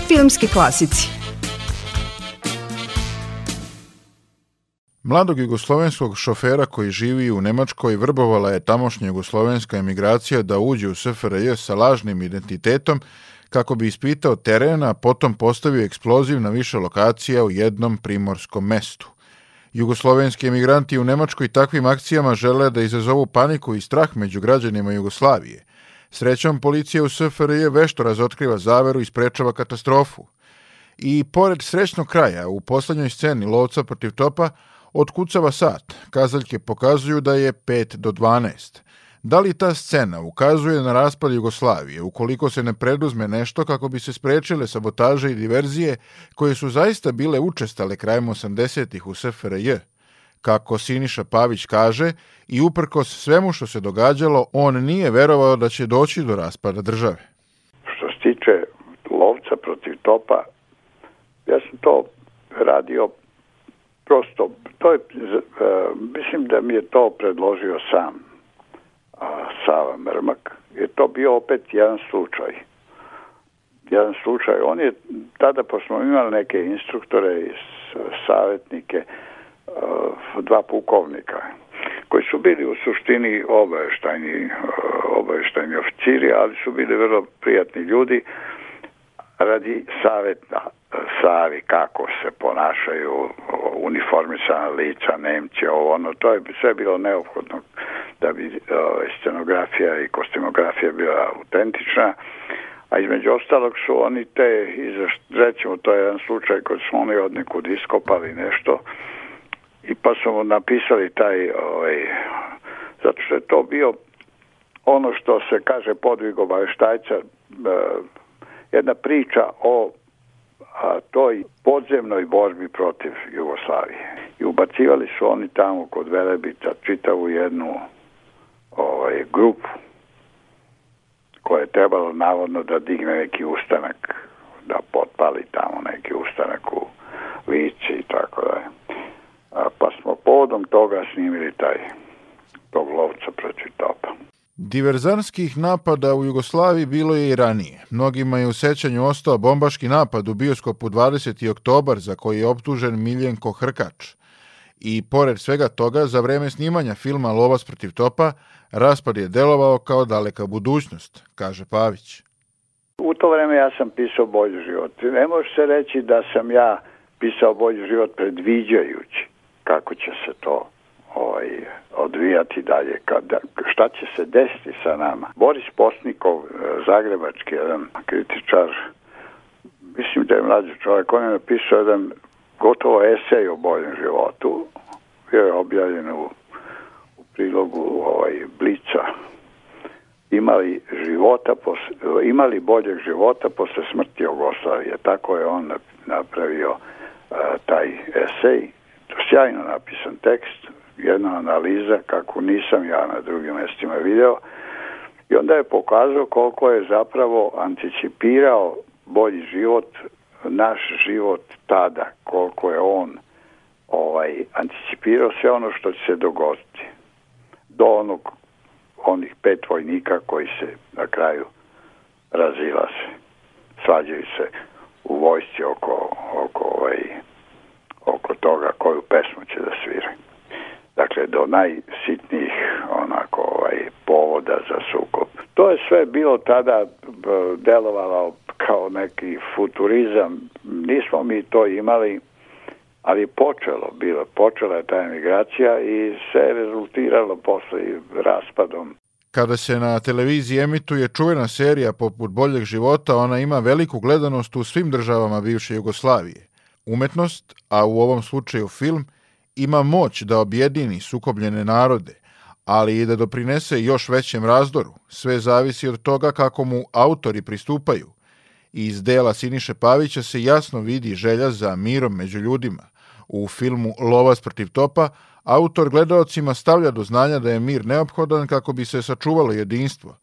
Filmski klasici Mladog jugoslovenskog šofera koji živi u Nemačkoj vrbovala je tamošnja jugoslovenska emigracija da uđe u SFRJ sa lažnim identitetom kako bi ispitao terena, potom postavio eksploziv na više lokacija u jednom primorskom mestu. Jugoslovenski emigranti u Nemačkoj takvim akcijama žele da izazovu paniku i strah među građanima Jugoslavije. Srećom, policija u SFRJ vešto razotkriva zaveru i sprečava katastrofu. I pored srećnog kraja, u poslednjoj sceni lovca protiv topa, otkucava sat. Kazaljke pokazuju da je 5 do 12. Da li ta scena ukazuje na raspad Jugoslavije ukoliko se ne preduzme nešto kako bi se sprečile sabotaže i diverzije koje su zaista bile učestale krajem 80-ih u SFRJ? Kako Siniša Pavić kaže, i uprkos svemu što se događalo, on nije verovao da će doći do raspada države. Što se tiče lovca protiv topa, ja sam to radio prosto, to je, uh, mislim da mi je to predložio sam Sava Mrmak, je to bio opet jedan slučaj. Jedan slučaj. On je, tada pa smo imali neke instruktore i savjetnike, dva pukovnika, koji su bili u suštini obaveštajni, obaveštajni oficiri, ali su bili vrlo prijatni ljudi radi savjeta Savi kako se ponašaju uniformisana lica, Nemci, ovo ono, to je sve bilo neophodno da bi scenografija i kostimografija bila autentična, a između ostalog su oni te, recimo to je jedan slučaj kod su oni od nekud iskopali nešto i pa su mu napisali taj, ovaj, zato što je to bio ono što se kaže podvig obaveštajca, jedna priča o a, toj podzemnoj borbi protiv Jugoslavije. I ubacivali su oni tamo kod Velebita čitavu jednu ovaj, grupu koja je trebalo navodno da digne neki ustanak, da potpali tamo neki ustanak u Lici i tako da Pa smo povodom toga snimili taj tog lovca protiv topa. Diverzanskih napada u Jugoslaviji bilo je i ranije. Mnogima je u sećanju ostao bombaški napad u bioskopu 20. oktobar za koji je optužen Miljenko Hrkač. I pored svega toga, za vreme snimanja filma Lovac protiv topa, raspad je delovao kao daleka budućnost, kaže Pavić. U to vreme ja sam pisao bolji život. Ne može se reći da sam ja pisao bolji život predviđajući kako će se to ovaj, odvijati dalje, kada, šta će se desiti sa nama. Boris Postnikov, e, zagrebački jedan kritičar, mislim da je mlađi čovjek, on je napisao jedan gotovo esej o boljem životu, bio je objavljen u, u prilogu ovaj, Blica, imali života posle, imali boljeg života posle smrti Jugoslavije. Tako je on napravio uh, taj esej. Sjajno napisan tekst, jedna analiza kako nisam ja na drugim mestima video i onda je pokazao koliko je zapravo anticipirao bolji život, naš život tada, koliko je on ovaj anticipirao sve ono što će se dogoditi. Do onog onih pet vojnika koji se na kraju razila se, svađaju se u vojsci oko, oko, ovaj, oko toga koju pesmu će da sviraju dakle do najsitnijih onako ovaj povoda za sukob. To je sve bilo tada delovalo kao neki futurizam. Nismo mi to imali, ali počelo bilo, počela je ta emigracija i se rezultiralo posle raspadom Kada se na televiziji emituje čuvena serija poput Boljeg života, ona ima veliku gledanost u svim državama bivše Jugoslavije. Umetnost, a u ovom slučaju film, ima moć da objedini sukobljene narode, ali i da doprinese još većem razdoru. Sve zavisi od toga kako mu autori pristupaju. Iz dela Siniše Pavića se jasno vidi želja za mirom među ljudima. U filmu Lovac protiv topa autor gledaocima stavlja do znanja da je mir neophodan kako bi se sačuvalo jedinstvo.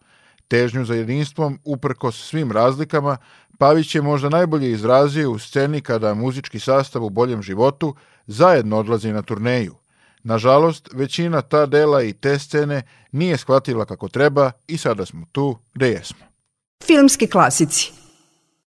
Težnju za jedinstvom, uprkos svim razlikama, Pavić je možda najbolje izrazio u sceni kada muzički sastav u boljem životu zajedno odlazi na turneju. Nažalost, većina ta dela i te scene nije shvatila kako treba i sada smo tu gde jesmo. Filmski klasici